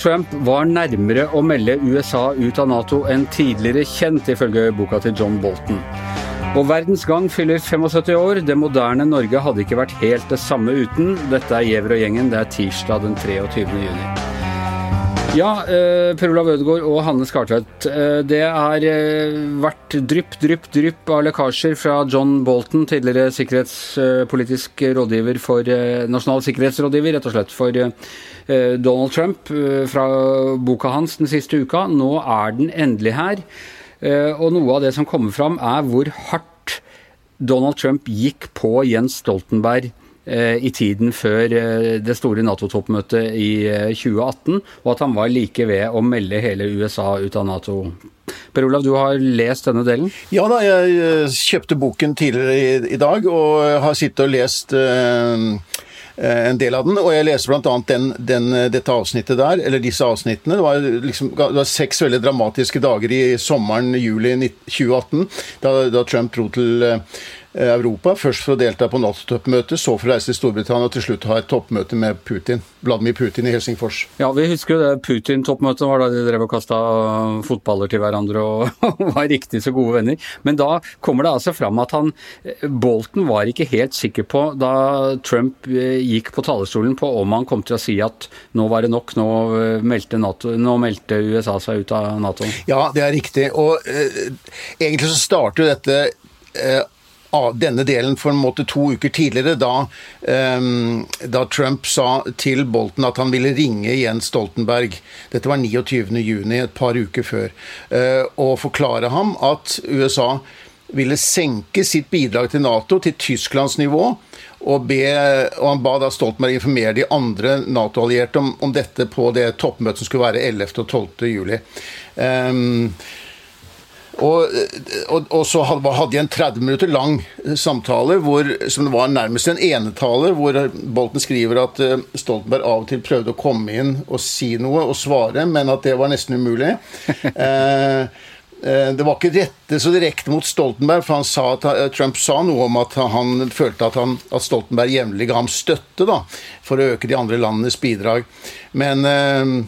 Trump var nærmere å melde USA ut av Nato enn tidligere kjent, ifølge boka til John Bolton. Og verdens gang fyller 75 år. Det moderne Norge hadde ikke vært helt det samme uten. Dette er Gjever og gjengen. Det er tirsdag den 23. juni. Ja, eh, Per Olav Ødegaard og Hanne Skartvedt. Eh, det har eh, vært drypp, drypp, drypp av lekkasjer fra John Bolton, tidligere sikkerhetspolitisk rådgiver for eh, Nasjonal sikkerhetsrådgiver, rett og slett for eh, Donald Trump, eh, fra boka hans den siste uka. Nå er den endelig her. Eh, og noe av det som kommer fram, er hvor hardt Donald Trump gikk på Jens Stoltenberg eh, i tiden før eh, det store Nato-toppmøtet i eh, 2018, og at han var like ved å melde hele USA ut av Nato. Per Olav, du har lest denne delen? Ja da, jeg eh, kjøpte boken tidligere i, dag og har sittet og lest eh, eh, en del av den, og jeg leser bl.a. Den, dette avsnittet der, eller disse avsnittene. Det var, liksom, det var seks veldig dramatiske dager i sommeren, juli 2018, da, da Trump dro til eh, Europa. Først for å delta på Nato-toppmøtet, så for å reise til Storbritannia og til slutt ha et toppmøte med Putin, Vladimir Putin i Helsingfors. Ja, vi husker jo det Putin-toppmøtet var da de drev og kasta fotballer til hverandre og var riktig så gode venner. Men da kommer det altså fram at han Bolton var ikke helt sikker på, da Trump eh, gikk på talerstolen, på om han kom til å si at nå var det nok, nå eh, meldte, NATO, nå meldte USA seg ut av Nato. Ja, det er riktig. Og eh, egentlig så starter jo dette eh, denne delen for en måte to uker tidligere, da, um, da, Trump sa til Bolton at han ville ringe Jens Stoltenberg. Dette var 29.6, et par uker før. Uh, og forklare ham at USA ville senke sitt bidrag til Nato til Tysklands nivå. Og, be, og Han ba da Stoltenberg informere de andre Nato-allierte om, om, dette på det toppmøtet som skulle være 11. og 12. juli. Um, og, og, og, så hadde jeg en 30 minutter lang samtale hvor, som det var nærmest en enetale, hvor Bolten skriver at eh, Stoltenberg av og til prøvde å komme inn og si noe og svare, men at det var nesten umulig. eh, eh det var ikke rette så direkte mot Stoltenberg, for sa at, eh, Trump sa noe om at han følte at, han, at Stoltenberg jevnlig ga ham støtte da, for å øke de andre landenes bidrag. Men eh,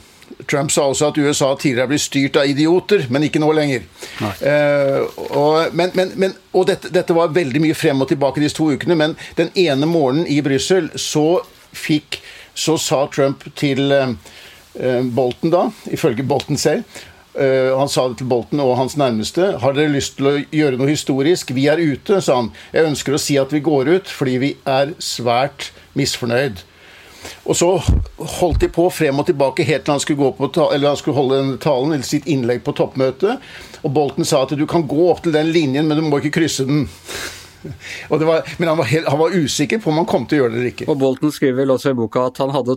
Trump sa også at USA tidligere blitt styrt av idioter, men ikke nå lenger. Uh, og, men, men, men, og dette, dette, var veldig mye frem og tilbake disse to ukene, men den ene morgenen i Brussel så fikk Så sa Trump til uh, Bolton, da, ifølge Bolton selv Uh, han sa det til Bolton og hans nærmeste. Har dere lyst til å gjøre noe historisk? Vi er ute, sa han. Jeg ønsker å si at vi går ut fordi vi er svært misfornøyd. Og så holdt de på frem og tilbake helt til han skulle, gå på, eller han skulle holde en talen, eller sitt innlegg på toppmøtet. Og Bolten sa at du kan gå opp til den linjen, men du må ikke krysse den. Var, men han var, helt, han var, usikker på om han kom til å gjøre det eller ikke. Og Bolton skriver vel også i boka at hadde,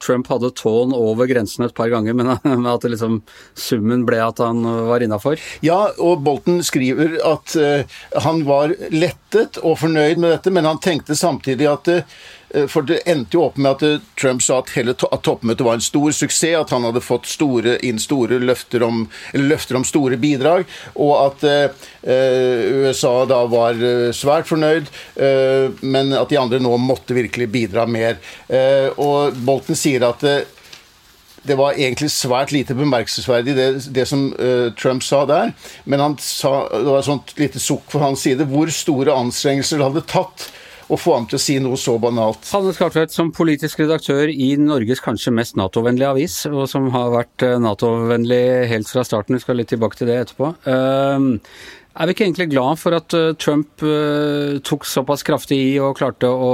Trump hadde tåen over grensen et par ganger, men at liksom, summen ble at han var innafor? Ja, og Bolton skriver at uh, han var lettet og fornøyd med dette, men han tenkte samtidig at uh, for det endte jo opp med at eh, Trump sa at, hele at toppmøtet var en stor suksess, at han hadde fått store, inn store løfter om, løfter om, store bidrag, og at eh, USA da var eh, svært fornøyd, eh, men at de andre nå måtte virkelig bidra mer. Eh, og Bolten sier at det var egentlig svært lite bemerkelsesverdig, det, det som uh, Trump sa der. Men sa, det var et sånt lite sukk fra hans side hvor store anstrengelser det hadde tatt å få ham til å si noe så banalt. Hanne Skartvedt, som politisk redaktør i Norges kanskje mest Nato-vennlige avis, og som har vært eh, Nato-vennlig helt fra starten, vi skal litt tilbake til det etterpå. Uh, er vi ikke egentlig glad for at eh, Trump uh, tok såpass kraftig i og klarte å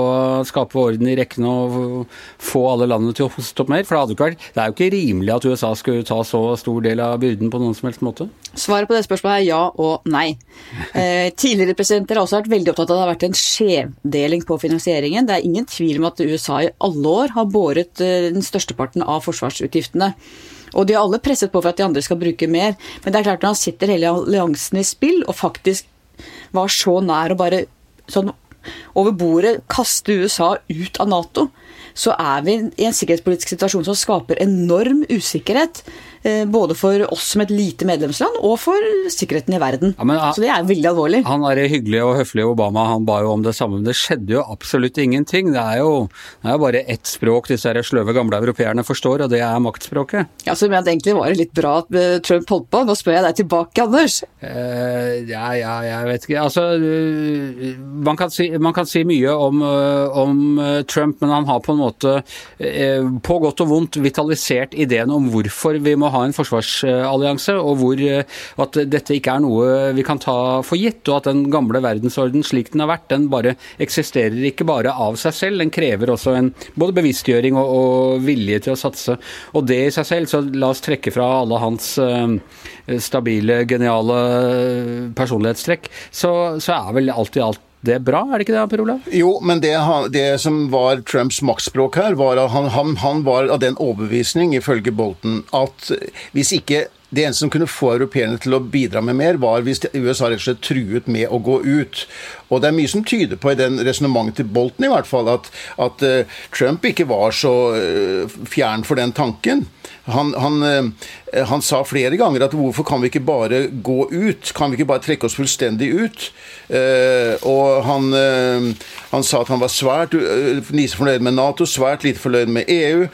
skape orden i rekkene og få alle landene til å hoste opp mer? For det, vært, det, er jo ikke rimelig at USA skulle ta så stor del av byrden på noen som helst måte? Svaret på det spørsmålet er ja og nei. Eh, tidligere presidenter har også vært veldig opptatt av at det har vært en skjevdeling på finansieringen. Det er ingen tvil om at USA i alle år har båret den største parten av forsvarsutgiftene. Og de har alle presset på for at de andre skal bruke mer. Men det er klart når han sitter hele alliansen i spill, og faktisk var så nær å bare sånn over bordet kaste USA ut av Nato, så er vi i en sikkerhetspolitisk situasjon som skaper enorm usikkerhet. Eh, både for oss som et lite medlemsland, og for sikkerheten i verden. Ja, men, så det er veldig alvorlig. Han er hyggelige og høflige Obama, han ba jo om det samme, men det skjedde jo absolutt ingenting. Det er jo, det er bare ett språk disse sløve gamle europeerne forstår, og det er maktspråket. Ja, så men Egentlig var det litt bra at eh, Trump holdt på. Nå spør jeg deg tilbake, Anders. Uh, ja, ja, jeg vet ikke. Altså, man kan si, man kan si mye om, om, Trump, men han har på en måte, på godt og vondt, vitalisert ideen om hvorfor vi må ha en forsvarsallianse, og hvor at dette ikke er noe vi kan ta for gitt, og at den gamle verdensorden slik den har vært, den bare eksisterer ikke bare av seg selv, den krever også en både bevisstgjøring og, og vilje til å satse. Og det i seg selv, så la oss trekke fra alle hans uh, stabile, geniale personlighetstrekk, så, så er vel alt i alt det er bra, er det ikke det, Per Olav? Jo, men det, det, som var Trumps maktspråk her, var at han, han, han var av den overbevisning, ifølge Bolton, at hvis ikke det eneste som kunne få europeerne til å bidra med mer, var hvis USA rett og slett truet med å gå ut. Og det er mye som tyder på i den resonnementet til Bolton i hvert fall, at, at uh, Trump ikke var så uh, fjern for den tanken. Han, han, uh, han, sa flere ganger at hvorfor kan vi ikke bare gå ut? Kan vi ikke bare trekke oss fullstendig ut? og han, han, sa at han var svært lite fornøyd med Nato, svært lite fornøyd med EU.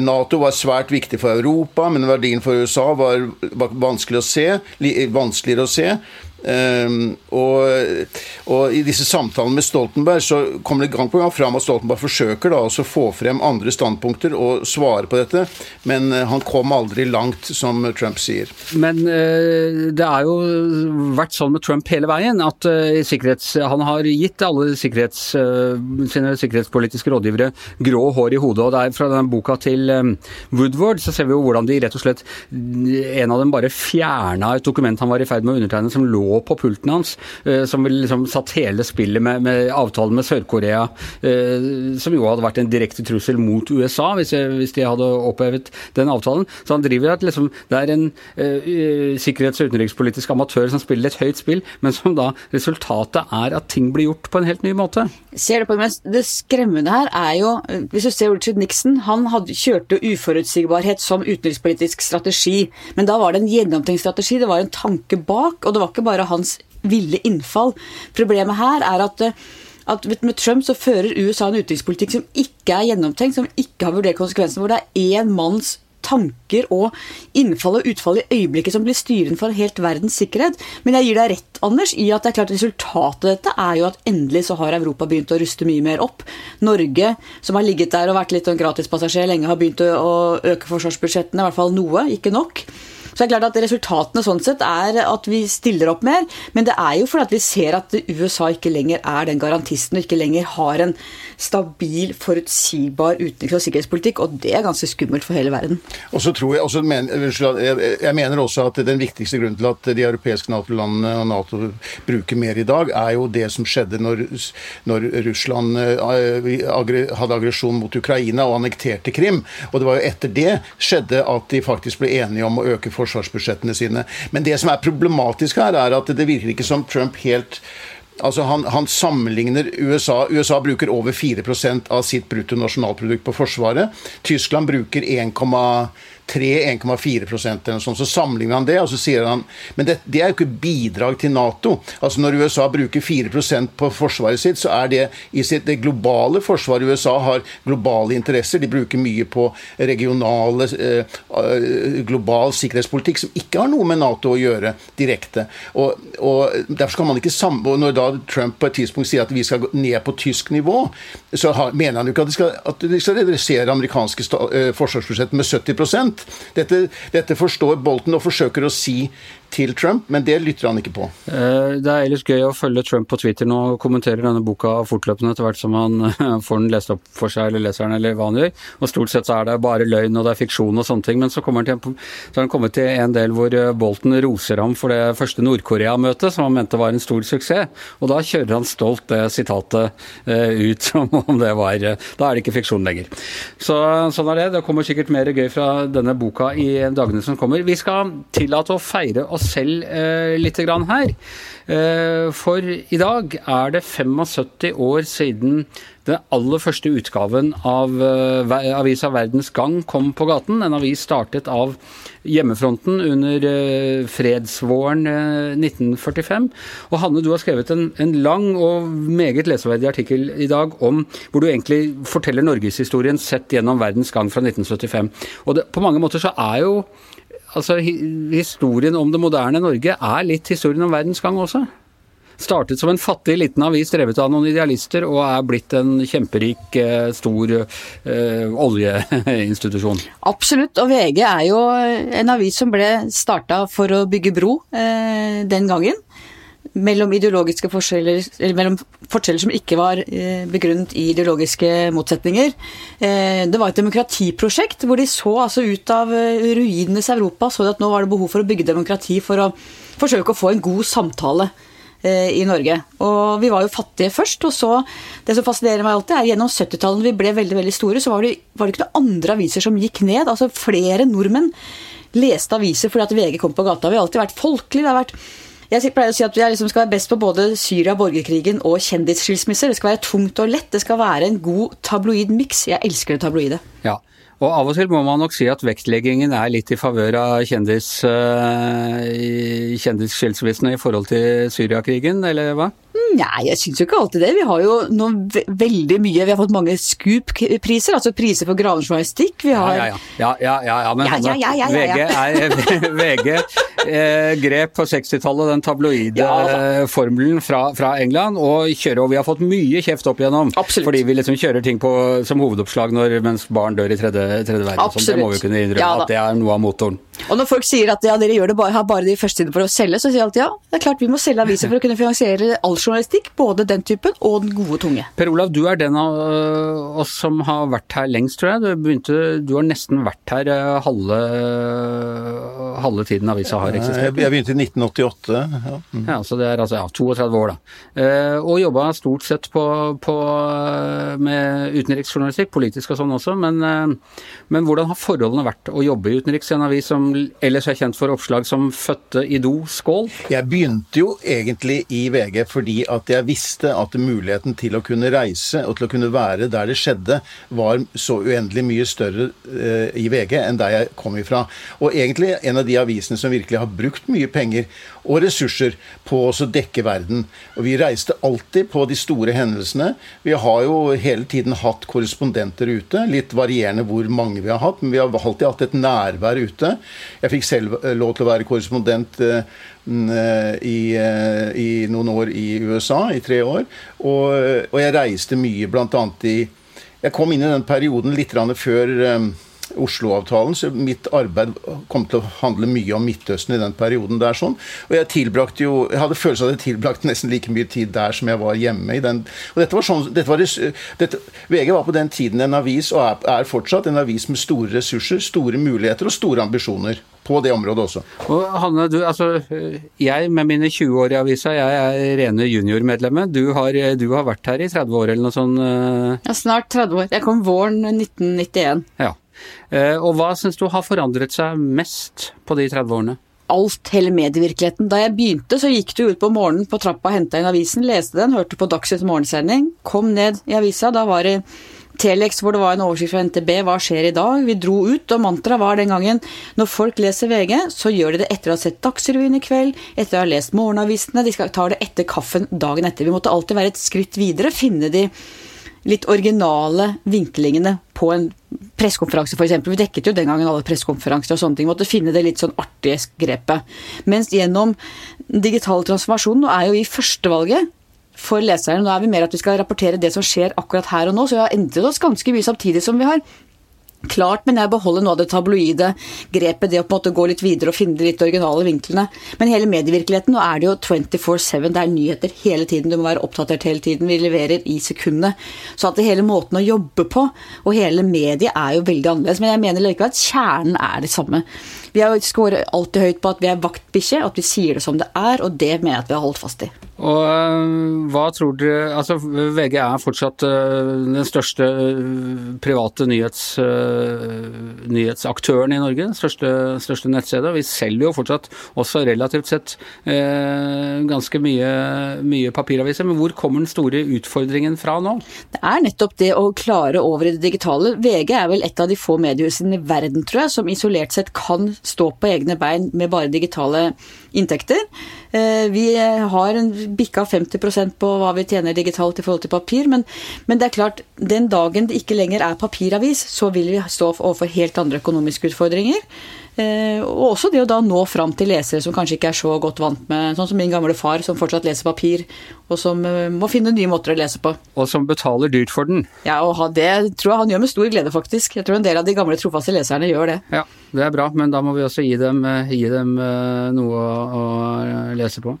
Nato var svært viktig for Europa, men verdien for USA var var vanskelig å se, vanskeligere å se. Um, og, og, I disse samtalene med Stoltenberg så kommer det gang på gang fram at Stoltenberg forsøker da også å få frem andre standpunkter og svare på dette, men uh, han kom aldri langt, som Trump sier. Men uh, det har jo vært sånn med Trump hele veien at uh, han har gitt alle sikkerhets, sine sikkerhetspolitiske rådgivere grå hår i hodet. og det er Fra den boka til Woodward så ser vi jo hvordan de rett og slett En av dem bare fjerna et dokument han var i ferd med å undertegne som lå på pulten hans, eh, som liksom satt hele spillet med, med avtalen med Sør-Korea, eh, som jo hadde vært en direkte trussel mot USA hvis, hvis, de hadde opphevet den avtalen. Så han driver at liksom, det er en uh, sikkerhets- og utenrikspolitisk amatør som spiller et høyt spill, men som da resultatet er at ting blir gjort på en helt ny måte. Ser du på det, det skremmende her er jo, hvis du ser Richard Nixon, han hadde, kjørte uforutsigbarhet som utenrikspolitisk strategi, men da var det en gjennomtenkt strategi, det var en tanke bak, og det var ikke bare hans ville innfall. Problemet her er at at med Trump så fører USA en utenrikspolitikk som ikke er gjennomtenkt, som ikke har vurdert konsekvensene, hvor det er én manns tanker og innfall og utfall i øyeblikket som blir styrende for helt verdens sikkerhet. Men jeg gir deg rett, Anders, i at det er klart resultatet av dette er jo at endelig så har Europa begynt å ruste mye mer opp. Norge, som har ligget der og vært litt sånn gratispassasjer lenge, har begynt å øke forsvarsbudsjettene, i hvert fall noe, ikke nok. Så det er klart at Resultatene sånn sett er at vi stiller opp mer, men det er jo fordi at vi ser at USA ikke lenger er den garantisten og ikke lenger har en stabil, forutsigbar utenriks- og sikkerhetspolitikk, og det er ganske skummelt for hele verden. Og så tror Jeg også, jeg mener også at den viktigste grunnen til at de europeiske Nato-landene og Nato bruker mer i dag, er jo det som skjedde når, når Russland eh, hadde aggresjon mot Ukraina og annekterte Krim. Og det var jo etter det skjedde at de faktisk ble enige om å øke forsvaret forsvarsbudsjettene sine. Men det som er problematisk her, er at det virker ikke som Trump helt Altså han, han, sammenligner USA USA bruker over 4% av sitt bruttonasjonalprodukt på Forsvaret. Tyskland bruker 1,5 3-1,4 eller noe sånt. Så sammenligner han det, og så sier han Men det, det, er jo ikke bidrag til Nato. Altså Når USA bruker 4% på forsvaret sitt, så er det i sitt det globale forsvaret. USA har globale interesser. De bruker mye på regionale eh, global sikkerhetspolitikk som ikke har noe med Nato å gjøre direkte. Og, og derfor skal man ikke sam og Når da Trump på et tidspunkt sier at vi skal gå ned på tysk nivå, så har, mener han jo ikke at de skal, at de skal redusere amerikanske eh, forsvarsbudsjett med 70 dette, dette forstår Bolton og forsøker å si til Trump, men det lytter han ikke på. Eh, det er ellers gøy å følge Trump på Twitter nå og kommentere denne boka fortløpende etter hvert som han får den lest opp for seg eller leser den eller hva han gjør. Og stort sett så er det bare løgn og det er fiksjon og sånne ting, men så, kommer han til, så har han kommet til en del hvor eh, Bolton roser ham for det første Nord-Korea-møtet, som han mente var en stor suksess. Og da kjører han stolt det sitatet eh, ut som om det var Da er det ikke fiksjon lenger. Så sånn er det. Det kommer sikkert mer gøy fra denne boka i dagene som kommer. Vi skal tillate å feire oss selv eh, litt grann her. Eh, for i dag er det 75 år siden den aller første utgaven av eh, avisa Verdens Gang kom på gaten. En avis startet av hjemmefronten under eh, fredsvåren 1945. Og Hanne, du har skrevet en, en lang og meget leseverdig artikkel i dag om hvor du egentlig forteller norgeshistorien sett gjennom Verdens Gang fra 1975. Og det, på mange måter så er jo altså, historien om det moderne Norge er litt historien om verdensgang også? Startet som en fattig liten avis drevet av noen idealister, og er blitt en kjemperik, eh, stor uh, oljeinstitusjon. Absolutt, og VG er jo en avis som ble starta for å bygge bro uh, den gangen mellom ideologiske forskjeller, eller mellom forskjeller som ikke var eh, begrunnet i ideologiske motsetninger. Eh, det var et demokratiprosjekt hvor de så altså ut av eh, ruinenes Europa så at nå var det behov for å bygge demokrati for å forsøke å få en god samtale i Norge. Og vi var jo fattige først, og så Det som fascinerer meg alltid, er gjennom 70-tallet, når vi ble veldig veldig store, så var det, var det ikke noen andre aviser som gikk ned. Altså flere nordmenn leste aviser fordi at VG kom på gata. Vi har alltid vært folkelige. Det har vært jeg pleier å si at jeg liksom skal være best på både Syria, borgerkrigen og kjendisskilsmisser. Det skal være tungt og lett. Det skal være en god tabloid miks. Jeg elsker det tabloide. Ja, og av og til må man nok si at vektleggingen er litt i favør av kjendis, uh, kjendisskilsmissene i forhold til Syriakrigen, eller hva? Nei, jeg syns jo ikke alltid det. Vi har jo nå veldig mye Vi har fått mange Scoop-priser, altså priser for gravejournalistikk. Vi har Ja, ja, ja. ja, ja men Hanne, VG, VG eh, grep på 60-tallet den tabloide altså. formelen fra, fra, England og kjører, og vi har fått mye kjeft opp igjennom. Absolutt. Fordi vi liksom kjører ting på, som hovedoppslag når, mens barn dør i tredje, tredje verden. Absolutt. Sånn. Det må vi kunne innrømme at det er noe av motoren. Og når folk sier at ja, dere gjør det bare, har bare de første for å selge, så sier jeg alltid ja, det er klart vi må selge aviser for å kunne finansiere all journalistikk, både den typen og den gode tunge. Per Olav, du er den av øh, oss som har vært her lengst, tror jeg. Du, begynte, du har nesten vært her øh, halve, halve tiden avisa har eksistert. Jeg begynte i 1988. Ja, mm. ja så det er altså ja, 32 år, da. Eh, og jobba stort sett på, på, med utenriksjournalistikk, politisk og sånn også, men, men hvordan har forholdene vært å jobbe i utenriks en avis som ellers er kjent for oppslag som fødte i do, skål? Jeg begynte jo egentlig i VG fordi at jeg visste at muligheten til å kunne reise og til å kunne være der det skjedde, var så uendelig mye større eh, i VG enn der jeg kom ifra. Og egentlig en av de avisene som virkelig har brukt mye penger og ressurser på å dekke verden. Og vi reiste alltid på de store hendelsene. Vi har jo hele tiden hatt korrespondenter ute. Litt varierende hvor mange vi har hatt, men vi har alltid hatt et nærvær ute. Jeg fikk selv eh, lov til å være korrespondent eh, eh, i, i, noen år i USA, i tre år. Og, og jeg reiste mye, bl.a. i Jeg kom inn i den perioden litt før Oslo-avtalen, så mitt arbeid kom til å handle mye om Midtøsten i den perioden der. sånn, Og jeg tilbrakte jo, jeg hadde følelsen av at jeg tilbrakte nesten like mye tid der som jeg var hjemme. i den, og dette var sånn, dette var, dette, VG var på den tiden en avis, og er, er fortsatt en avis med store ressurser, store muligheter og store ambisjoner på det området også. Og Hanne, du, altså, jeg med mine 20 år i avisa, jeg er rene juniormedlemmet. Du, du har, vært her i 30 år eller noe sånt? Eh? Ja, snart 30 år. Jeg kom våren 1991. Ja. Eh, og hva syns du har forandret seg mest på de 30 årene? alt, hele medievirkeligheten. Da jeg begynte, så gikk du ut på morgenen på trappa, henta inn avisen, leste den, hørte på Dagsnytt morgensending, kom ned i avisa. Da var det Telex hvor det var en oversikt fra NTB, hva skjer i dag? Vi dro ut, og mantraet var den gangen når folk leser VG, så gjør de det etter å ha sett Dagsrevyen i kveld, etter å ha lest morgenavisene, de tar det etter kaffen dagen etter. Vi måtte alltid være et skritt videre, finne de litt originale vinklingene på en pressekonferanse, f.eks. Vi dekket jo den gangen alle pressekonferanser og sånne ting. Måtte finne det litt sånn artige grepet. Mens gjennom digital transformasjon, nå er jo vi førstevalget for leserne. Nå er vi mer at vi skal rapportere det som skjer akkurat her og nå, så vi har endret oss ganske mye samtidig som vi har Klart, men jeg beholder noe av det tabloide grepet, det å på en måte gå litt videre og finne de litt originale vinklene. Men hele medievirkeligheten, nå er det jo 24-7, det er nyheter hele tiden, du må være oppdatert hele tiden, vi leverer i sekundet. Så at hele måten å jobbe på, og hele mediet er jo veldig annerledes. Men jeg mener likevel at kjernen er det samme. Vi har scorer alltid høyt på at vi er vaktbikkje, at vi sier det som det er, og det mener jeg at vi har holdt fast i. Og øh, hva tror dere Altså, VG er fortsatt øh, den største øh, private nyhets, nyhetsaktøren i Norge. Den største, største nettstedet. Vi selger jo fortsatt også relativt sett ganske mye, mye papiraviser. Men hvor kommer den store utfordringen fra nå? Det er nettopp det å klare over i det digitale. VG er vel et av de få mediehusene i verden, tror jeg, som isolert sett kan stå på egne bein med bare digitale inntekter. Eh, vi har bikka 50% på hva vi tjener digitalt i forhold til papir, men, men, det er klart, den dagen det ikke lenger er papiravis, så vil vi stå overfor helt andre økonomiske utfordringer. Eh, og også det å da nå fram til lesere som kanskje ikke er så godt vant med Sånn som min gamle far, som fortsatt leser papir, og som eh, må finne nye måter å lese på. Og som betaler dyrt for den. Ja, og det tror jeg han gjør med stor glede, faktisk. Jeg tror en del av de gamle trofaste leserne gjør det. Ja, det er bra, men da må vi også gi dem, eh, gi dem noe å, lese på.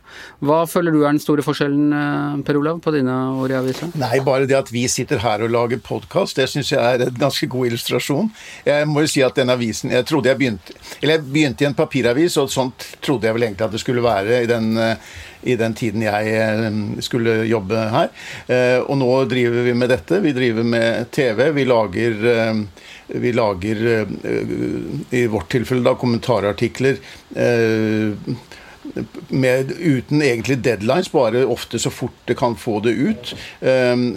Hva føler du er den store forskjellen, Per Olav, på dine år i avisa? Nei, bare det at vi sitter her og lager podkast, det syns jeg er en ganske god illustrasjon. Jeg må jo si at den avisen Jeg trodde jeg begynte eller jeg begynte i en papiravis, og sånt trodde jeg vel egentlig at det skulle være i den, eh, i den tiden jeg eh, skulle jobbe her. Eh, og nå driver vi med dette. Vi driver med TV. Vi lager vi lager i vårt tilfelle da kommentarartikler med, uten egentlig deadlines, bare ofte så fort det kan få det ut.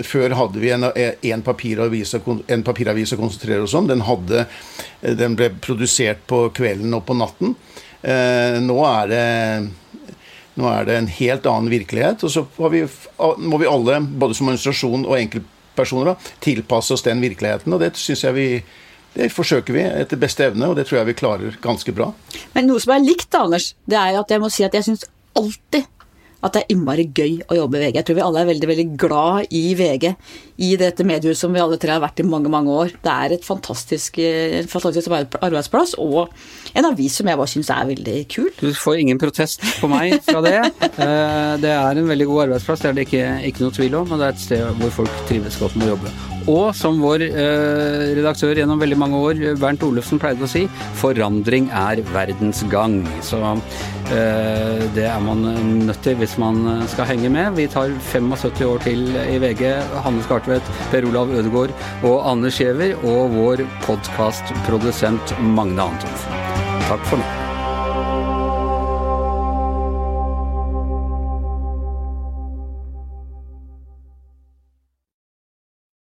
Før hadde vi en, papiravis, papiravis, å konsentrere oss om. Den, hadde, den, ble produsert på kvelden og på natten. Nå, er det, nå er det en helt annen virkelighet. Og så vi, må vi alle, både som administrasjon og enkeltpersoner, tilpasse oss den virkeligheten. Og det syns jeg vi det forsøker vi etter beste evne, og det tror jeg vi klarer ganske bra. Men noe som er likt, Anders, det er at jeg må si at jeg syns alltid at det er innmari gøy å jobbe i VG. Jeg tror vi alle er veldig veldig glad i VG, i dette mediehuset som vi alle tre har vært i mange mange år. Det er et fantastisk, en fantastisk arbeidsplass og en avis som jeg bare syns er veldig kul. Du får ingen protest på meg fra det. Eh, det er en veldig god arbeidsplass, det er det ikke, ikke noe tvil om. Og det er et sted hvor folk trives godt med å jobbe. Og som vår eh, redaktør gjennom veldig mange år, Bernt Olufsen, pleide å si, forandring er verdens gang. Så eh, det er man nødt til hvis man skal henge med. Vi tar 75 år til i VG. Hanne Skartvedt, Per Olav Ødegaard og Anne Skjever, og vår podkastprodusent Magne Antonsen. Takk for nå.